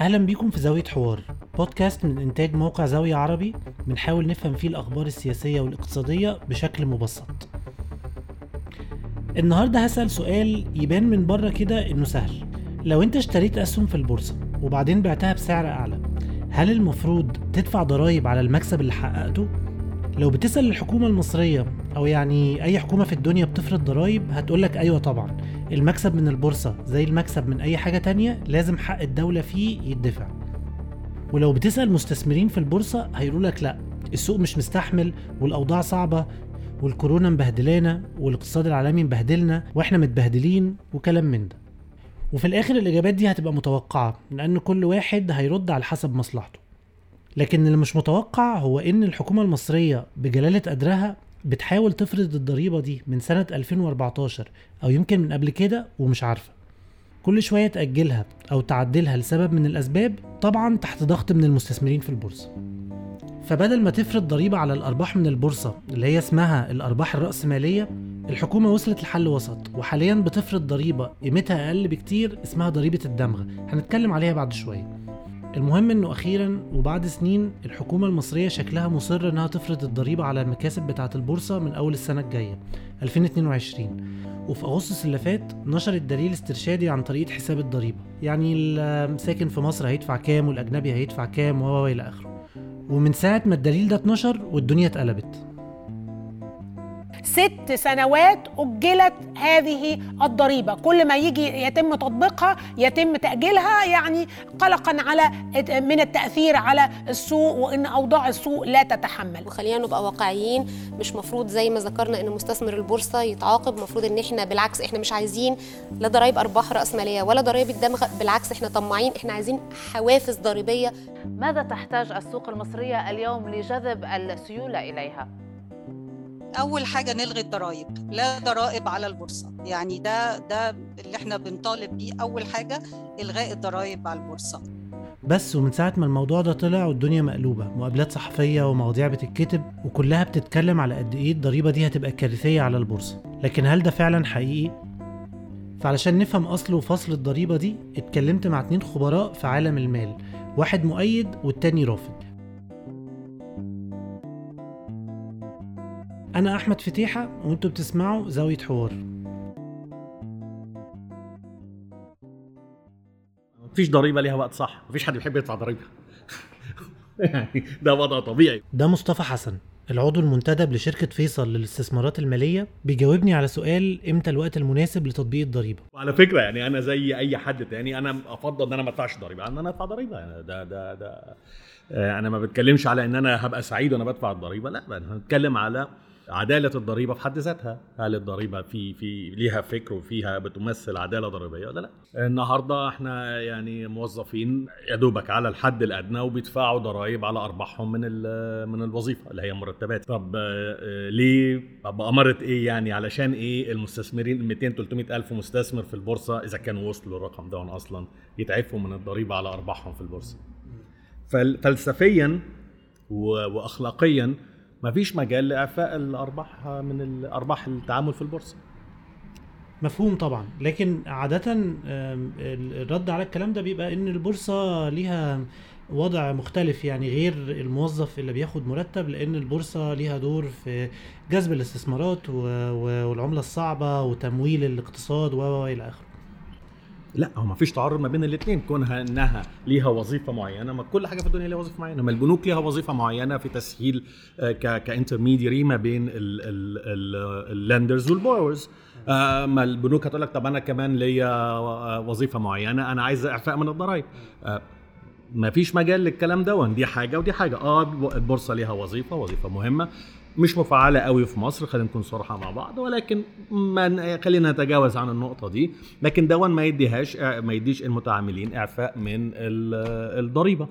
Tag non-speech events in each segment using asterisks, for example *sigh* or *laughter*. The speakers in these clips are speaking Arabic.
أهلا بيكم في زاوية حوار بودكاست من إنتاج موقع زاوية عربي بنحاول نفهم فيه الأخبار السياسية والاقتصادية بشكل مبسط. النهارده هسأل سؤال يبان من بره كده إنه سهل. لو أنت اشتريت أسهم في البورصة وبعدين بعتها بسعر أعلى هل المفروض تدفع ضرائب على المكسب اللي حققته؟ لو بتسأل الحكومة المصرية أو يعني أي حكومة في الدنيا بتفرض ضرائب هتقولك أيوه طبعا. المكسب من البورصة زي المكسب من أي حاجة تانية لازم حق الدولة فيه يدفع. ولو بتسأل مستثمرين في البورصة هيقولوا لك لأ السوق مش مستحمل والأوضاع صعبة والكورونا مبهدلانا والاقتصاد العالمي مبهدلنا وإحنا متبهدلين وكلام من ده. وفي الآخر الإجابات دي هتبقى متوقعة لأن كل واحد هيرد على حسب مصلحته. لكن اللي مش متوقع هو إن الحكومة المصرية بجلالة قدرها بتحاول تفرض الضريبة دي من سنة 2014 أو يمكن من قبل كده ومش عارفة. كل شوية تأجلها أو تعدلها لسبب من الأسباب طبعا تحت ضغط من المستثمرين في البورصة. فبدل ما تفرض ضريبة على الأرباح من البورصة اللي هي اسمها الأرباح الرأسمالية الحكومة وصلت لحل وسط وحاليا بتفرض ضريبة قيمتها أقل بكتير اسمها ضريبة الدمغة هنتكلم عليها بعد شوية. المهم إنه أخيرا وبعد سنين الحكومة المصرية شكلها مصر إنها تفرض الضريبة على المكاسب بتاعة البورصة من أول السنة الجاية 2022 وفي أغسطس اللي فات نشرت دليل استرشادي عن طريقة حساب الضريبة. يعني الساكن في مصر هيدفع كام والأجنبي هيدفع كام و إلى آخره. ومن ساعة ما الدليل ده اتنشر والدنيا اتقلبت. ست سنوات أجلت هذه الضريبة. كل ما يجي يتم تطبيقها يتم تأجيلها يعني قلقا على من التأثير على السوق وإن أوضاع السوق لا تتحمل. وخلينا نبقى واقعيين. مش مفروض زي ما ذكرنا إن مستثمر البورصة يتعاقب. مفروض إن إحنا بالعكس إحنا مش عايزين لا ضرائب أرباح رأسمالية ولا ضرائب الدمغ بالعكس إحنا طماعين. إحنا عايزين حوافز ضريبية. ماذا تحتاج السوق المصرية اليوم لجذب السيولة إليها؟ أول حاجة نلغي الضرائب لا ضرائب على البورصة. يعني ده ده اللي إحنا بنطالب بيه. أول حاجة إلغاء الضرائب على البورصة. بس ومن ساعة ما الموضوع ده طلع والدنيا مقلوبة مقابلات صحفية ومواضيع بتتكتب وكلها بتتكلم على قد إيه الضريبة دي هتبقى كارثية على البورصة. لكن هل ده فعلا حقيقي؟ فعلشان نفهم أصل وفصل الضريبة دي اتكلمت مع اتنين خبراء في عالم المال واحد مؤيد والتاني رافض. أنا أحمد فتيحة وأنتوا بتسمعوا زاوية حوار. مفيش ضريبة ليها وقت صح؟ مفيش حد بيحب يدفع ضريبة. *laughs* يعني ده وضع طبيعي. ده مصطفى حسن العضو المنتدب لشركة فيصل للاستثمارات المالية بيجاوبني على سؤال إمتى الوقت المناسب لتطبيق الضريبة؟ وعلى فكرة يعني أنا زي أي حد تاني أنا أفضل إن أنا ما أدفعش ضريبة. أن أنا أدفع ضريبة يعني ده ده ده أنا ما بتكلمش على إن أنا هبقى سعيد وأنا بدفع الضريبة لا أنا بتكلم على عدالة الضريبة في حد ذاتها. هل الضريبة في في ليها فكر وفيها بتمثل عدالة ضريبية ولا لا؟ النهارده إحنا يعني موظفين يا دوبك على الحد الأدنى وبيدفعوا ضرائب على أرباحهم من من الوظيفة اللي هي مرتبات. طب ليه؟ بأمارة إيه يعني؟ علشان إيه؟ المستثمرين 200 300 ألف مستثمر في البورصة إذا كانوا وصلوا الرقم ده أصلا يتعفوا من الضريبة على أرباحهم في البورصة. فلسفيا واخلاقيا ما فيش مجال لإعفاء الأرباح من الارباح التعامل في البورصة. مفهوم طبعا. لكن عادة الرد على الكلام ده بيبقى إن البورصة ليها وضع مختلف يعني غير الموظف اللي بياخد مرتب لأن البورصة ليها دور في جذب الاستثمارات والعملة الصعبة وتمويل الاقتصاد والى آخره. لا هو ما فيش تعارض ما بين الاثنين كونها إنها ليها وظيفة معينة ما كل حاجة في الدنيا ليها وظيفة معينة ما البنوك ليها وظيفة معينة في تسهيل ك intermediary ما بين ال lenders وال borrowers ما البنوك هتقول لك طب أنا كمان ليا وظيفة معينة أنا عايز إعفاء من الضرائب ما فيش مجال للكلام ده دي حاجة ودي حاجة. آه البورصة ليها وظيفة وظيفة مهمة. مش مفعلة قوي في مصر خلينا نكون صراحة مع بعض ولكن ما خلينا نتجاوز عن النقطة دي لكن دون ما يديهاش ما يديش المتعاملين إعفاء من الضريبة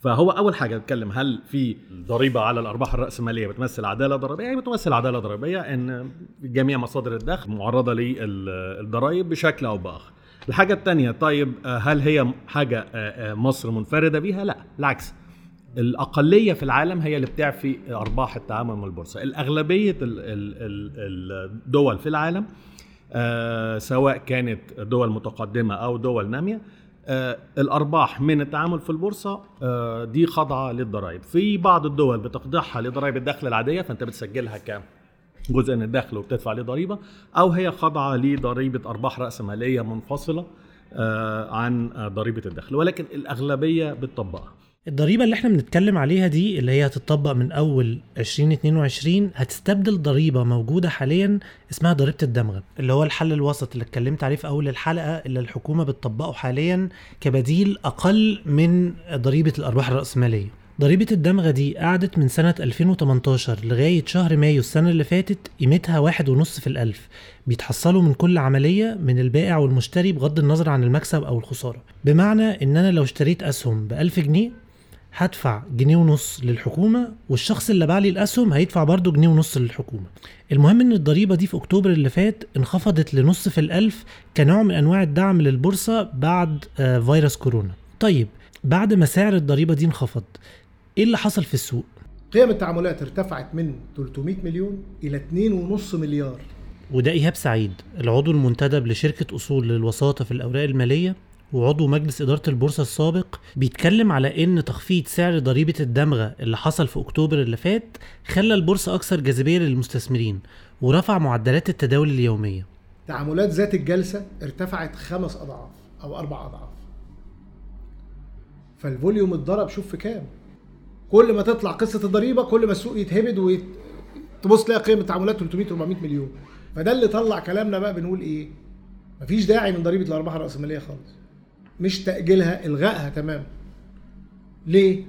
فهو أول حاجة نتكلم هل في ضريبة على الأرباح الرأسمالية بتمثل عدالة ضريبية؟ هي بتمثل عدالة ضريبية إن جميع مصادر الدخل معرضة للضرائب بشكل أو بآخر. الحاجة الثانية طيب هل هي حاجة مصر منفردة بيها؟ لا بالعكس الأقلية في العالم هي اللي بتعفي أرباح التعامل مع البورصة. الأغلبية الدول في العالم آه سواء كانت دول متقدمة أو دول نامية آه الأرباح من التعامل في البورصة آه دي خاضعه للضرائب. في بعض الدول بتخضعها لضرائب الدخل العادية فأنت بتسجلها كام جزء من الدخل وبتدفع عليه ضريبه أو هي خاضعه لضريبة أرباح راسماليه منفصلة آه عن ضريبة الدخل. ولكن الأغلبية بتطبقها. الضريبة اللي إحنا بنتكلم عليها دي اللي هي هتطبق من أول 2022 هتستبدل ضريبة موجودة حاليا اسمها ضريبة الدمغة. اللي هو الحل الوسط اللي اتكلمت عليه في أول الحلقة اللي الحكومة بتطبقه حاليا كبديل أقل من ضريبة الأرباح الرأسمالية. ضريبة الدمغة دي قعدت من سنة 2018 لغاية شهر مايو السنة اللي فاتت قيمتها واحد ونص في الألف. بيتحصلوا من كل عملية من البائع والمشتري بغض النظر عن المكسب أو الخسارة. بمعنى إن أنا لو اشتريت أسهم بألف جنيه هدفع جنيه ونص للحكومة والشخص اللي باع لي الأسهم هيدفع برضه جنيه ونص للحكومة. المهم إن الضريبة دي في أكتوبر اللي فات انخفضت لنص في الألف كنوع من أنواع الدعم للبورصة بعد آه، فيروس كورونا. طيب بعد ما سعر الضريبة دي انخفض إيه اللي حصل في السوق؟ قيم التعاملات ارتفعت من 300 مليون إلى 2.5 مليار. وده إيهاب سعيد العضو المنتدب لشركة أصول للوساطة في الأوراق المالية. وعضو مجلس إدارة البورصة السابق بيتكلم على إن تخفيض سعر ضريبة الدمغة اللي حصل في أكتوبر اللي فات خلى البورصة أكثر جاذبية للمستثمرين ورفع معدلات التداول اليومية. تعاملات ذات الجلسة ارتفعت خمس أضعاف أو أربع أضعاف. فالفوليوم اتضرب شوف في كام. كل ما تطلع قصة الضريبة كل ما السوق يتهبد ويت... تبص تلاقي قيمة التعاملات 300 400 مليون. فده اللي طلع كلامنا بقى بنقول إيه؟ مفيش داعي من ضريبة الأرباح الرأسمالية خالص. مش تأجيلها إلغائها تماما ليه؟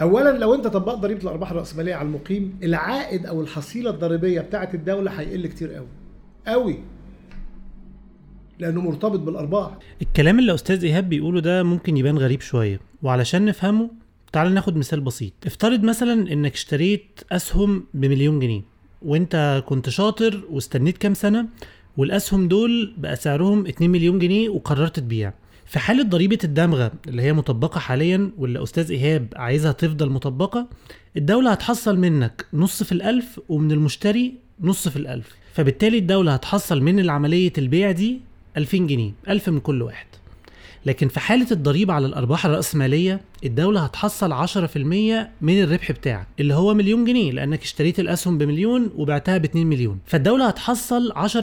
اولا لو أنت طبقت ضريبة الأرباح الرأسمالية على المقيم العائد أو الحصيلة الضريبية بتاعه الدولة هيقل كتير قوي قوي لأنه مرتبط بالأرباح. الكلام اللي أستاذ إيهاب بيقوله ده ممكن يبان غريب شوية. وعلشان نفهمه تعال ناخد مثال بسيط. افترض مثلا إنك اشتريت أسهم بمليون جنيه وأنت كنت شاطر واستنيت كام سنة والأسهم دول بقى سعرهم 2 مليون جنيه وقررت تبيع. في حالة ضريبة الدمغة اللي هي مطبقة حاليا واللي أستاذ إيهاب عايزها تفضل مطبقة الدولة هتحصل منك نص في الألف ومن المشتري نص في الألف. فبالتالي الدولة هتحصل من العملية البيع دي 2000 جنيه 1000 من كل واحد. لكن في حالة الضريبة على الأرباح الرأسمالية الدولة هتحصل 10% من الربح بتاعك اللي هو مليون جنيه لأنك اشتريت الأسهم بمليون وبعتها ب 2 مليون. فالدولة هتحصل 10%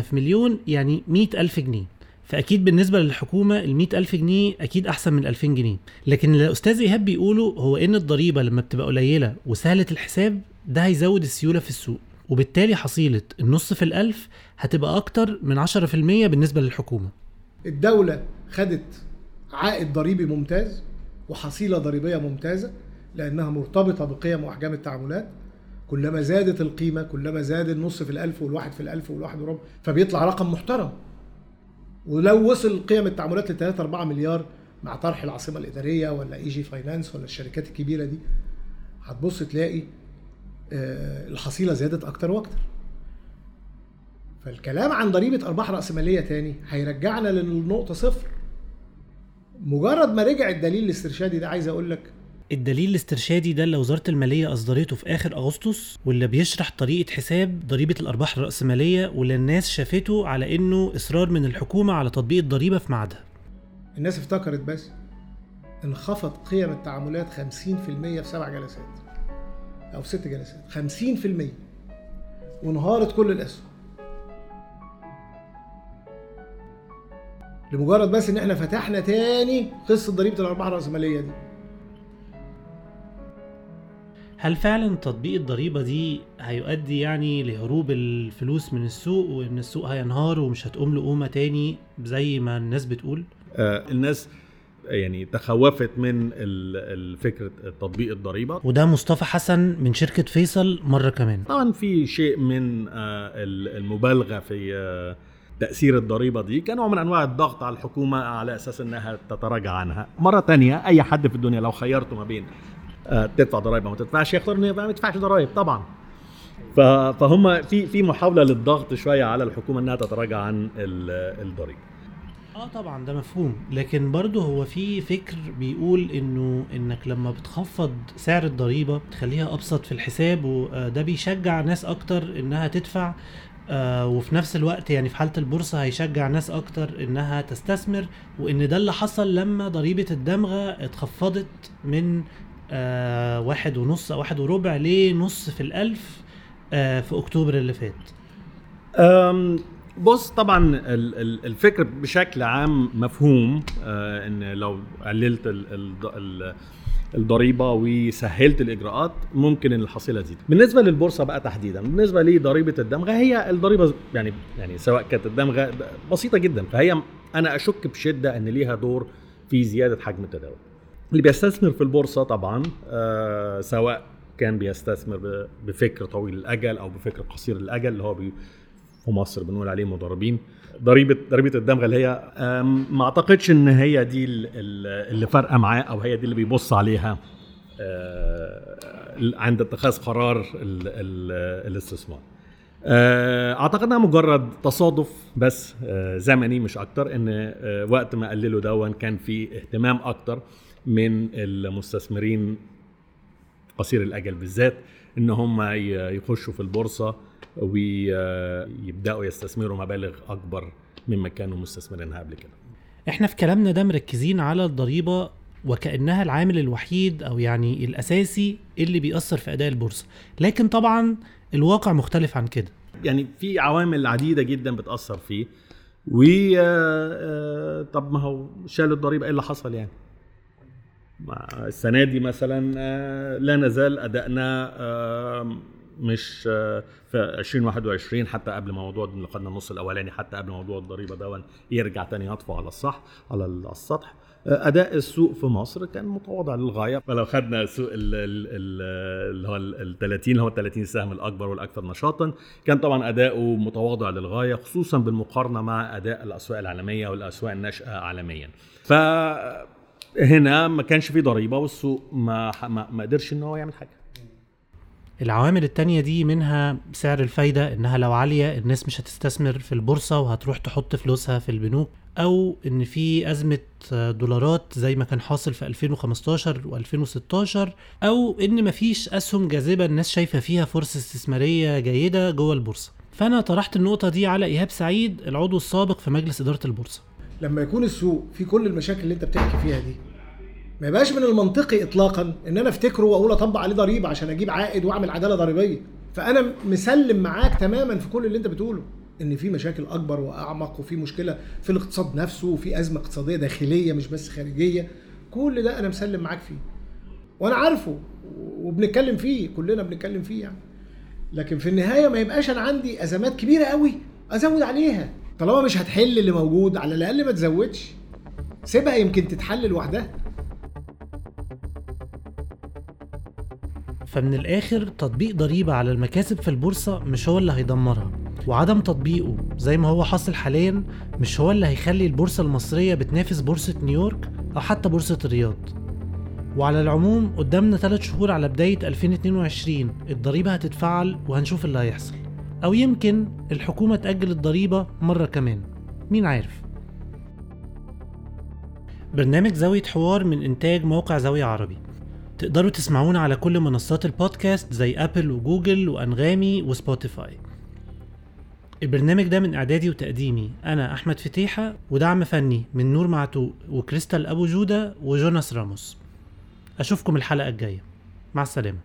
في مليون يعني 100 ألف جنيه. فأكيد بالنسبة للحكومة ال 100 ألف جنيه أكيد أحسن من 2000 جنيه. لكن اللي الأستاذ إيهاب بيقوله هو إن الضريبة لما بتبقى قليلة وسهلة الحساب ده هيزود السيولة في السوق وبالتالي حصيلة النص في الألف هتبقى أكتر من 10% بالنسبة للحكومة. الدولة خدت عائد ضريبي ممتاز وحصيلة ضريبية ممتازة لأنها مرتبطة بقيم وأحجام التعاملات. كلما زادت القيمة كلما زاد النص في الألف والواحد في الألف والواحد وربع فبيطلع رقم محترم. ولو وصل قيم التعاملات ل 3 4 مليار مع طرح العاصمة الإدارية ولا e-finance ولا الشركات الكبيرة دي هتبص تلاقي آه، الحصيلة زادت أكتر وأكتر. فالكلام عن ضريبة أرباح رأسمالية تاني هيرجعنا للنقطة صفر. مجرد ما رجع الدليل الاسترشادي ده عايز أقول لك الدليل الاسترشادي ده اللي وزارة المالية أصدرته في آخر أغسطس واللي بيشرح طريقة حساب ضريبة الأرباح الرأسمالية واللي الناس شافته على إنه إصرار من الحكومة على تطبيق الضريبة في ميعادها الناس افتكرت بس انخفض قيم التعاملات 50% في سبع جلسات في ست جلسات. 50% وانهارت كل الأسهم. لمجرد بس إن إحنا فتحنا تاني قصة ضريبة الأرباح الرأسمالية دي. هل فعلا تطبيق الضريبة دي هيؤدي يعني لهروب الفلوس من السوق وإن السوق هينهار ومش هتقوم له قومة تاني زي ما الناس بتقول؟ آه الناس يعني تخوفت من فكرة تطبيق الضريبة. وده مصطفى حسن من شركة فيصل مرة كمان. طبعا في شيء من آه، ال- المبالغة في آه، تأثير الضريبة دي كنوع من أنواع الضغط على الحكومة على أساس إنها تتراجع عنها. مرة تانية أي حد في الدنيا لو خيرته ما بين تدفع ضرائب أو ما تدفعش يختار إنه يبقى ما يدفعش ضرائب طبعا. فهم في في محاولة للضغط شوية على الحكومة إنها تتراجع عن ال- الضريبه آه طبعا ده مفهوم. لكن برضه هو في فكر بيقول إنه إنك لما بتخفض سعر الضريبة تخليها أبسط في الحساب وده بيشجع ناس أكتر إنها تدفع آه وفي نفس الوقت يعني في حالة البورصة هيشجع ناس أكتر إنها تستثمر وإن ده اللي حصل لما ضريبة الدمغة اتخفضت من آه واحد ونص أو واحد وربع لنص في الألف آه في أكتوبر اللي فات بص طبعا ال- ال- الفكر بشكل عام مفهوم آه، إن لو قللت ال- ال- ال- الضريبة وسهلت الإجراءات ممكن ان الحصيلة تزيد. بالنسبة للبورصة بقى تحديدا، بالنسبة لضريبة الدمغه هي الضريبة يعني يعني سواء كانت الدمغه بسيطة جدا فهي أنا أشك بشدة إن ليها دور في زيادة حجم التداول. اللي بيستثمر في البورصة طبعا آه سواء كان بيستثمر بفكر طويل الاجل أو بفكر قصير الاجل اللي هو بي في مصر بنقول عليه مضاربين. ضريبه ضريبة الدمغه اللي هي ما أعتقدش إن هي دي ال- ال- اللي فارقة معاه أو هي دي اللي بيبص عليها آه، عند اتخاذ قرار ال- ال- الاستثمار. آه، أعتقد إنها مجرد تصادف بس آه، زمني مش أكتر إن وقت ما قللوا دون كان في اهتمام أكتر. من المستثمرين قصير الأجل بالذات إن هم يخشوا في البورصة ويبدأوا يستثمروا مبالغ أكبر مما كانوا مستثمرينها قبل كده. إحنا في كلامنا ده مركزين على الضريبة وكأنها العامل الوحيد أو يعني الأساسي اللي بيأثر في أداء البورصة. لكن طبعا الواقع مختلف عن كده. يعني في عوامل عديدة جدا بتأثر فيه و آه، آه، طب ما هو شالوا الضريبة إيه اللي حصل يعني؟ السنة دي مثلا آه، لا نزال أدائنا آه، مش آه، في 2021 حتى قبل موضوع اللي خدنا النص الأولاني حتى قبل موضوع الضريبة ده يرجع تاني يطفو على الصح على السطح. أداء السوق في مصر كان متواضع للغاية. فلو خدنا سوق ال- ال- ال- اللي هو ال 30 اللي هو ال 30 سهم الأكبر والأكثر نشاطا كان طبعا أداؤه متواضع للغاية خصوصا بالمقارنة مع أداء الأسواق العالمية والأسواق الناشئة عالميا. ف هنا ما كانش في ضريبة والسوق ما ما, ما قدرش إن هو يعمل حاجة. العوامل التانية دي منها سعر الفايدة إنها لو عالية الناس مش هتستثمر في البورصة وهتروح تحط فلوسها في البنوك أو إن في أزمة دولارات زي ما كان حاصل في 2015 و2016 أو إن مفيش أسهم جاذبة الناس شايفة فيها فرصة استثمارية جيدة جوه البورصة. فأنا طرحت النقطة دي على إيهاب سعيد العضو السابق في مجلس إدارة البورصة. لما يكون السوق في كل المشاكل اللي انت بتحكي فيها دي ما يبقاش من المنطقي اطلاقا إن أنا أفتكره وأقول أطبق عليه ضريبة عشان أجيب عائد وأعمل عدالة ضريبية. فأنا مسلم معاك تماما في كل اللي انت بتقوله إن في مشاكل أكبر وأعمق وفي مشكلة في الاقتصاد نفسه وفي أزمة اقتصادية داخلية مش بس خارجية. كل ده أنا مسلم معاك فيه. وأنا عارفه وبنتكلم فيه كلنا بنتكلم فيه يعني. لكن في النهاية ما يبقاش أنا عندي أزمات كبيرة قوي أزود عليها. طالما مش هتحل اللي موجود على الأقل ما تزودش. سيبها يمكن تتحل لوحدها. فمن الآخر تطبيق ضريبة على المكاسب في البورصة مش هو اللي هيدمرها وعدم تطبيقه زي ما هو حاصل حاليا مش هو اللي هيخلي البورصة المصرية بتنافس بورصة نيويورك أو حتى بورصة الرياض. وعلى العموم قدامنا 3 شهور على بداية 2022 الضريبة هتتفعل وهنشوف اللي هيحصل. أو يمكن الحكومة تأجل الضريبة مرة كمان. مين عارف؟ برنامج زاوية حوار من إنتاج موقع زاوية عربي. تقدروا تسمعونا على كل منصات البودكاست زي أبل وجوجل وأنغامي وسبوتيفاي. البرنامج ده من إعدادي وتقديمي. أنا أحمد فتيحة ودعم فني من نور معتوق وكريستال أبو جودة وجوناس راموس. أشوفكم الحلقة الجاية. مع السلامة.